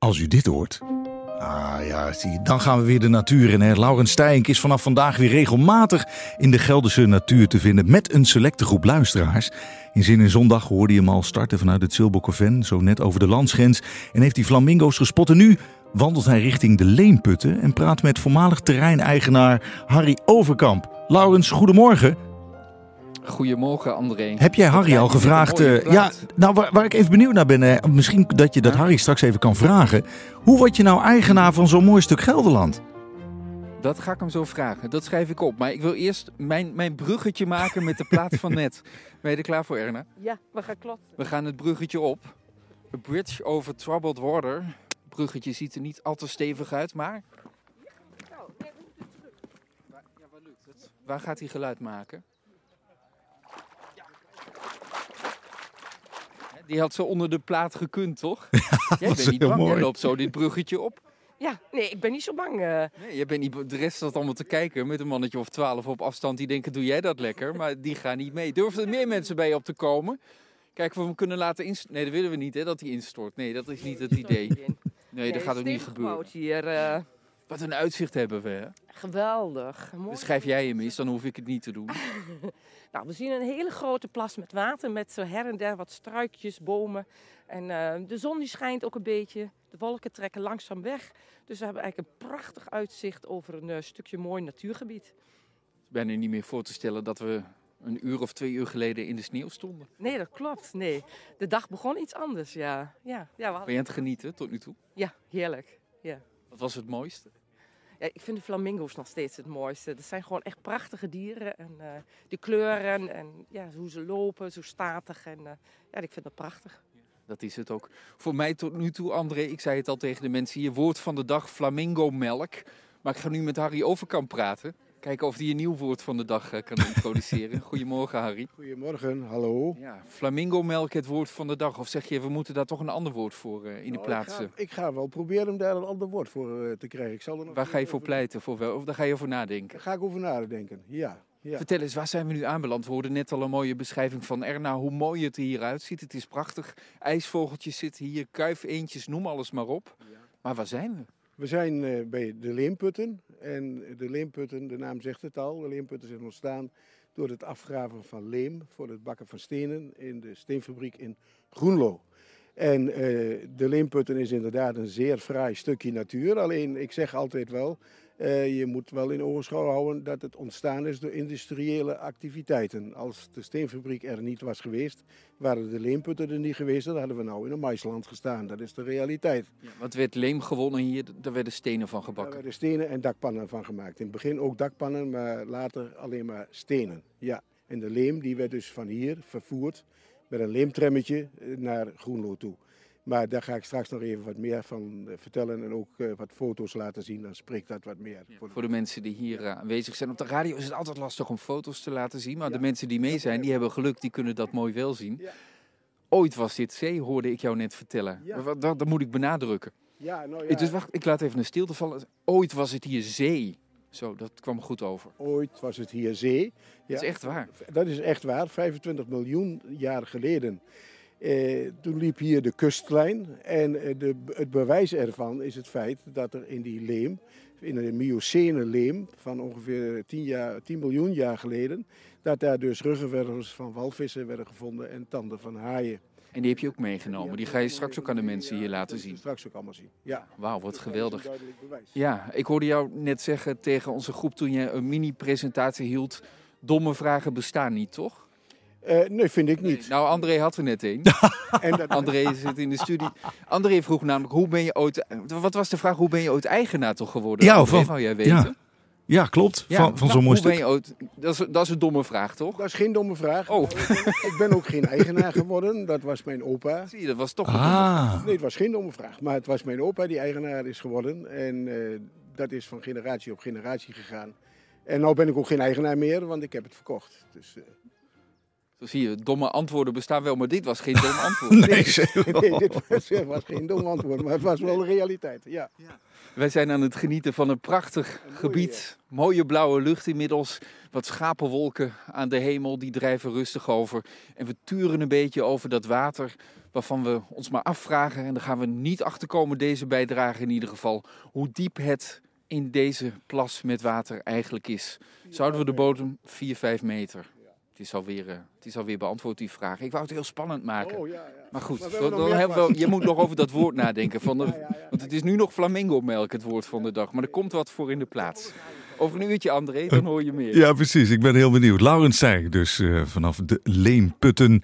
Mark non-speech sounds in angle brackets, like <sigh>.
Als u dit hoort. Ah ja, dan gaan we weer de natuur in. Hè. Laurens Stijnk is vanaf vandaag weer regelmatig in de Gelderse natuur te vinden met een selecte groep luisteraars. In Zin in Zondag hoorde je hem al starten vanuit het Zilbokoven, zo net over de landsgrens. En heeft hij flamingo's gespot. En nu wandelt hij richting de Leemputten en praat met voormalig terreineigenaar Harry Overkamp. Laurens, goedemorgen. Goedemorgen, André. Heb jij Harry al gevraagd? Uh, ja, nou, waar, waar, ik even benieuwd naar ben, uh, misschien dat je dat Harry straks even kan vragen. Hoe word je nou eigenaar van zo'n mooi stuk Gelderland? Dat ga ik hem zo vragen. Dat schrijf ik op. Maar ik wil eerst mijn, mijn bruggetje maken met de plaats van net. <laughs> Ben je er klaar voor, Erna? Ja, we gaan klotsen. We gaan het bruggetje op. A bridge over troubled water. Het bruggetje ziet er niet al te stevig uit, maar... Ja, waar lukt het? Waar gaat hij geluid maken? Die had zo onder de plaat gekund, toch? <laughs> Ja, Jij bent niet bang, jij loopt zo dit bruggetje op. Ja, nee, ik ben niet zo bang. Uh... Nee, je bent niet, de rest staat allemaal te kijken met een mannetje of twaalf op afstand. Die denken, doe jij dat lekker? Maar die gaan niet mee. Durven er meer mensen bij op te komen? Kijken of we hem kunnen laten instorten. Nee, dat willen we niet, hè, dat hij instort. Nee, dat is niet het idee. Nee, dat gaat ook niet gebeuren. Hier, uh... Wat een uitzicht hebben we, hè? Geweldig. Mooi. Dus schrijf jij hem eens, dan hoef ik het niet te doen. <laughs> nou, we zien een hele grote plas met water met zo her en der wat struikjes, bomen. En uh, de zon die schijnt ook een beetje. De wolken trekken langzaam weg. Dus we hebben eigenlijk een prachtig uitzicht over een uh, stukje mooi natuurgebied. Ik ben er niet meer voor te stellen dat we een uur of twee uur geleden in de sneeuw stonden. Nee, dat klopt. Nee. De dag begon iets anders, ja. ja, ja we hadden... Ben je aan het genieten tot nu toe? Ja, heerlijk. Ja. Wat was het mooiste? Ja, ik vind de flamingo's nog steeds het mooiste. Dat zijn gewoon echt prachtige dieren. En uh, de kleuren en ja, hoe ze lopen, zo statig. En uh, ja, ik vind dat prachtig. Dat is het ook. Voor mij tot nu toe, André, ik zei het al tegen de mensen hier, woord van de dag flamingo melk. Maar ik ga nu met Harry Overkamp praten. Kijken of hij een nieuw woord van de dag uh, kan introduceren. <laughs> Goedemorgen, Harry. Goedemorgen, hallo. Ja, flamingo melk, het woord van de dag. Of zeg je, we moeten daar toch een ander woord voor uh, in nou, de plaats? Ik ga, ik ga, wel proberen om daar een ander woord voor uh, te krijgen. Ik zal er nog waar ga je voor pleiten? Voor wel, of daar ga je over nadenken? Daar ga ik over nadenken, ja. ja. Vertel eens, waar zijn we nu aanbeland? We hoorden net al een mooie beschrijving van Erna, hoe mooi het er hier uitziet. Het is prachtig. IJsvogeltjes zitten hier, kuifeentjes, noem alles maar op. Ja. Maar waar zijn we? We zijn uh, bij de Leemputten. En de Leemputten, de naam zegt het al, de Leemputten zijn ontstaan door het afgraven van leem voor het bakken van stenen in de steenfabriek in Groenlo. En uh, de Leemputten is inderdaad een zeer fraai stukje natuur. Alleen, ik zeg altijd wel, uh, je moet wel in ogenschouw houden dat het ontstaan is door industriële activiteiten. Als de steenfabriek er niet was geweest, waren de leemputten er niet geweest, dan hadden we nou in een maisland gestaan. Dat is de realiteit. Ja, wat werd leem gewonnen hier? Daar werden stenen van gebakken. Daar werden stenen en dakpannen van gemaakt. In het begin ook dakpannen, maar later alleen maar stenen. Ja. En de leem die werd dus van hier vervoerd met een leemtremmetje naar Groenlo toe. Maar daar ga ik straks nog even wat meer van vertellen en ook uh, wat foto's laten zien. Dan spreekt dat wat meer. Ja, voor, de mensen die hier uh, aanwezig zijn. Op de radio is het altijd lastig om foto's te laten zien. Maar ja. de mensen die mee zijn, die hebben geluk, die kunnen dat mooi wel zien. Ja. Ooit was dit zee, hoorde ik jou net vertellen. Dat, dat, dat, moet ik benadrukken. Ja, nou ja. Dus wacht, ik laat even een stilte vallen. Ooit was het hier zee. Zo, dat kwam goed over. Ooit was het hier zee. Dat is echt waar. Dat is echt waar. 25 miljoen jaar geleden. Eh, toen liep hier de kustlijn en de, het bewijs ervan is het feit dat er in die leem, in de Miocene leem van ongeveer 10, jaar, 10 miljoen jaar geleden, dat daar dus ruggenwervels van walvissen werden gevonden en tanden van haaien. En die heb je ook meegenomen. Die ga je straks ook aan de mensen hier laten zien. Straks ook allemaal zien. Ja. Wauw, wat geweldig. Ja, ik hoorde jou net zeggen tegen onze groep toen je een mini-presentatie hield. Domme vragen bestaan niet, toch? Uh, nee, vind ik niet. Nee, nou, André had er net een. <laughs> en dat... André zit in de studie. André vroeg namelijk, hoe ben je ooit... Wat was de vraag, hoe ben je ooit eigenaar toch geworden? Ja, André, van, jij weten? Ja. Ja, klopt. Ja, van van nou, zo'n mooi hoe ben stuk. je ooit... Dat is, dat is een domme vraag, toch? Dat is geen domme vraag. Oh. Ik ben ook geen eigenaar geworden. Dat was mijn opa. Zie je, dat was toch een. Ah, Nee, het was geen domme vraag. Maar het was mijn opa die eigenaar is geworden. En eh, dat is van generatie op generatie gegaan. En nu ben ik ook geen eigenaar meer, want ik heb het verkocht. Dus, eh, Zo zie je, domme antwoorden bestaan wel, maar dit was geen dom <laughs> antwoord. nee, <laughs> dit was, was geen dom antwoord, maar het was wel de realiteit. Ja. Wij zijn aan het genieten van een prachtig mooie, gebied. Mooie blauwe lucht inmiddels. Wat schapenwolken aan de hemel, die drijven rustig over. En we turen een beetje over dat water. waarvan we ons maar afvragen, en daar gaan we niet achter komen, deze bijdrage in ieder geval, hoe diep het in deze plas met water eigenlijk is. Zouden we de bodem 4, 5 meter? Het is, alweer, uh, het is alweer beantwoord, die vraag. Ik wou het heel spannend maken. Oh, ja, ja. Maar goed, Maar we dan, hebben nog dan meer hebben we, plaats. je moet nog over dat woord nadenken. Van de, <laughs> Ja, ja, ja. Want het is nu nog flamingo-melk, het woord van de dag. Maar er komt wat voor in de plaats. Over een uurtje, André, dan hoor je meer. Ja, precies. Ik ben heel benieuwd. Laurens Stijn, dus eh, vanaf de Leemputten